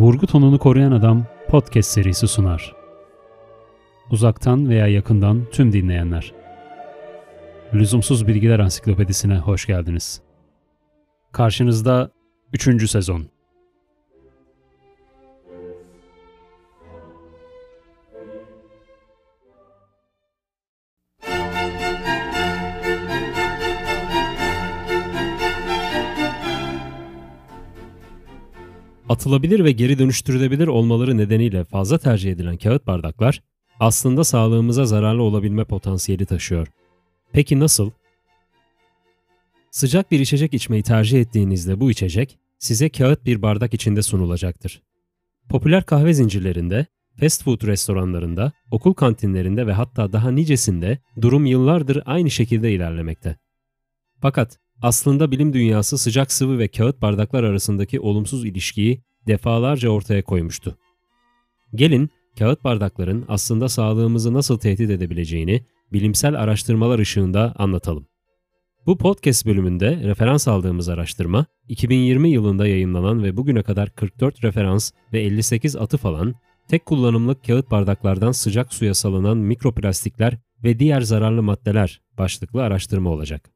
Vurgu tonunu koruyan adam podcast serisi sunar. Uzaktan veya yakından tüm dinleyenler. Lüzumsuz Bilgiler Ansiklopedisine hoş geldiniz. Karşınızda 3. sezon. Atılabilir ve geri dönüştürülebilir olmaları nedeniyle fazla tercih edilen kağıt bardaklar aslında sağlığımıza zararlı olabilme potansiyeli taşıyor. Peki nasıl? Sıcak bir içecek içmeyi tercih ettiğinizde bu içecek size kağıt bir bardak içinde sunulacaktır. Popüler kahve zincirlerinde, fast food restoranlarında, okul kantinlerinde ve hatta daha nicesinde durum yıllardır aynı şekilde ilerlemekte. Fakat aslında bilim dünyası sıcak sıvı ve kağıt bardaklar arasındaki olumsuz ilişkiyi defalarca ortaya koymuştu. Gelin kağıt bardakların aslında sağlığımızı nasıl tehdit edebileceğini bilimsel araştırmalar ışığında anlatalım. Bu podcast bölümünde referans aldığımız araştırma 2020 yılında yayınlanan ve bugüne kadar 44 referans ve 58 atıf alan tek kullanımlık kağıt bardaklardan sıcak suya salınan mikroplastikler ve diğer zararlı maddeler başlıklı araştırma olacak.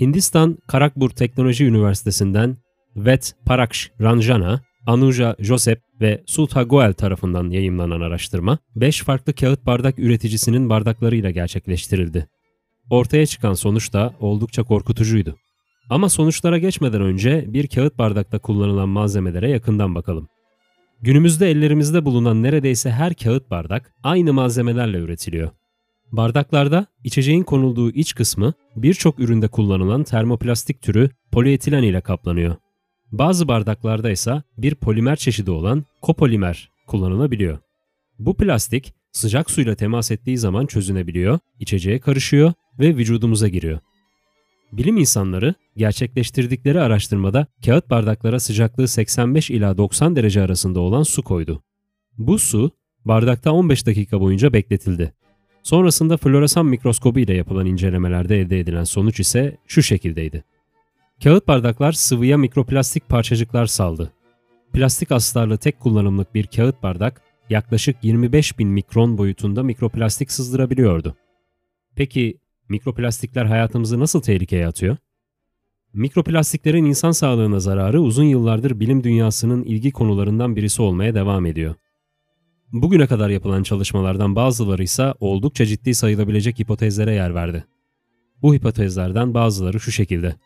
Hindistan Karakpur Teknoloji Üniversitesi'nden Vet Paraksh Ranjana, Anuja Josep ve Sulta Goel tarafından yayımlanan araştırma, 5 farklı kağıt bardak üreticisinin bardaklarıyla gerçekleştirildi. Ortaya çıkan sonuç da oldukça korkutucuydu. Ama sonuçlara geçmeden önce bir kağıt bardakta kullanılan malzemelere yakından bakalım. Günümüzde ellerimizde bulunan neredeyse her kağıt bardak aynı malzemelerle üretiliyor. Bardaklarda içeceğin konulduğu iç kısmı birçok üründe kullanılan termoplastik türü polietilen ile kaplanıyor. Bazı bardaklarda ise bir polimer çeşidi olan kopolimer kullanılabiliyor. Bu plastik sıcak suyla temas ettiği zaman çözünebiliyor, içeceğe karışıyor ve vücudumuza giriyor. Bilim insanları gerçekleştirdikleri araştırmada kağıt bardaklara sıcaklığı 85 ila 90 derece arasında olan su koydu. Bu su bardakta 15 dakika boyunca bekletildi. Sonrasında floresan mikroskobu ile yapılan incelemelerde elde edilen sonuç ise şu şekildeydi. Kağıt bardaklar sıvıya mikroplastik parçacıklar saldı. Plastik astarlı tek kullanımlık bir kağıt bardak yaklaşık 25 bin mikron boyutunda mikroplastik sızdırabiliyordu. Peki mikroplastikler hayatımızı nasıl tehlikeye atıyor? Mikroplastiklerin insan sağlığına zararı uzun yıllardır bilim dünyasının ilgi konularından birisi olmaya devam ediyor. Bugüne kadar yapılan çalışmalardan bazıları ise oldukça ciddi sayılabilecek hipotezlere yer verdi. Bu hipotezlerden bazıları şu şekilde.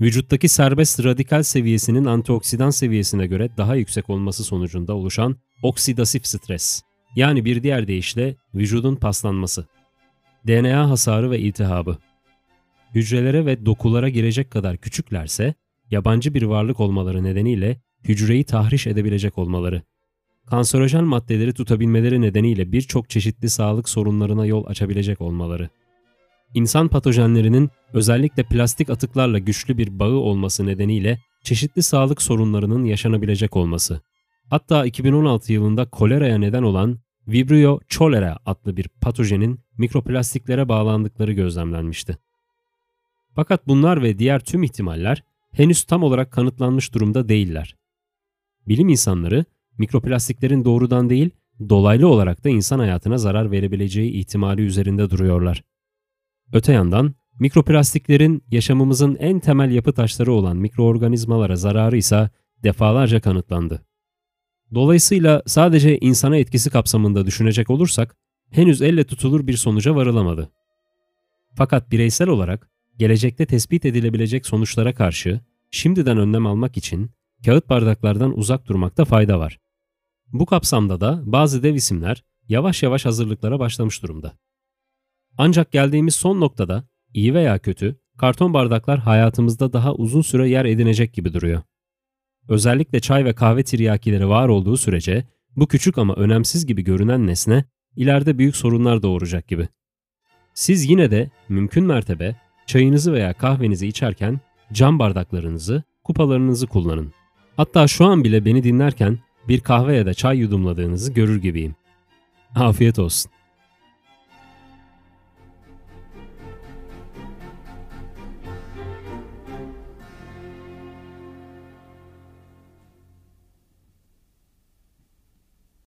Vücuttaki serbest radikal seviyesinin antioksidan seviyesine göre daha yüksek olması sonucunda oluşan oksidasif stres. Yani bir diğer deyişle vücudun paslanması. DNA hasarı ve iltihabı. Hücrelere ve dokulara girecek kadar küçüklerse, yabancı bir varlık olmaları nedeniyle hücreyi tahriş edebilecek olmaları kanserojen maddeleri tutabilmeleri nedeniyle birçok çeşitli sağlık sorunlarına yol açabilecek olmaları. İnsan patojenlerinin özellikle plastik atıklarla güçlü bir bağı olması nedeniyle çeşitli sağlık sorunlarının yaşanabilecek olması. Hatta 2016 yılında koleraya neden olan Vibrio cholera adlı bir patojenin mikroplastiklere bağlandıkları gözlemlenmişti. Fakat bunlar ve diğer tüm ihtimaller henüz tam olarak kanıtlanmış durumda değiller. Bilim insanları mikroplastiklerin doğrudan değil, dolaylı olarak da insan hayatına zarar verebileceği ihtimali üzerinde duruyorlar. Öte yandan mikroplastiklerin yaşamımızın en temel yapı taşları olan mikroorganizmalara zararı ise defalarca kanıtlandı. Dolayısıyla sadece insana etkisi kapsamında düşünecek olursak henüz elle tutulur bir sonuca varılamadı. Fakat bireysel olarak gelecekte tespit edilebilecek sonuçlara karşı şimdiden önlem almak için kağıt bardaklardan uzak durmakta fayda var. Bu kapsamda da bazı dev isimler yavaş yavaş hazırlıklara başlamış durumda. Ancak geldiğimiz son noktada iyi veya kötü karton bardaklar hayatımızda daha uzun süre yer edinecek gibi duruyor. Özellikle çay ve kahve tiryakileri var olduğu sürece bu küçük ama önemsiz gibi görünen nesne ileride büyük sorunlar doğuracak gibi. Siz yine de mümkün mertebe çayınızı veya kahvenizi içerken cam bardaklarınızı, kupalarınızı kullanın. Hatta şu an bile beni dinlerken bir kahve ya da çay yudumladığınızı görür gibiyim. Afiyet olsun.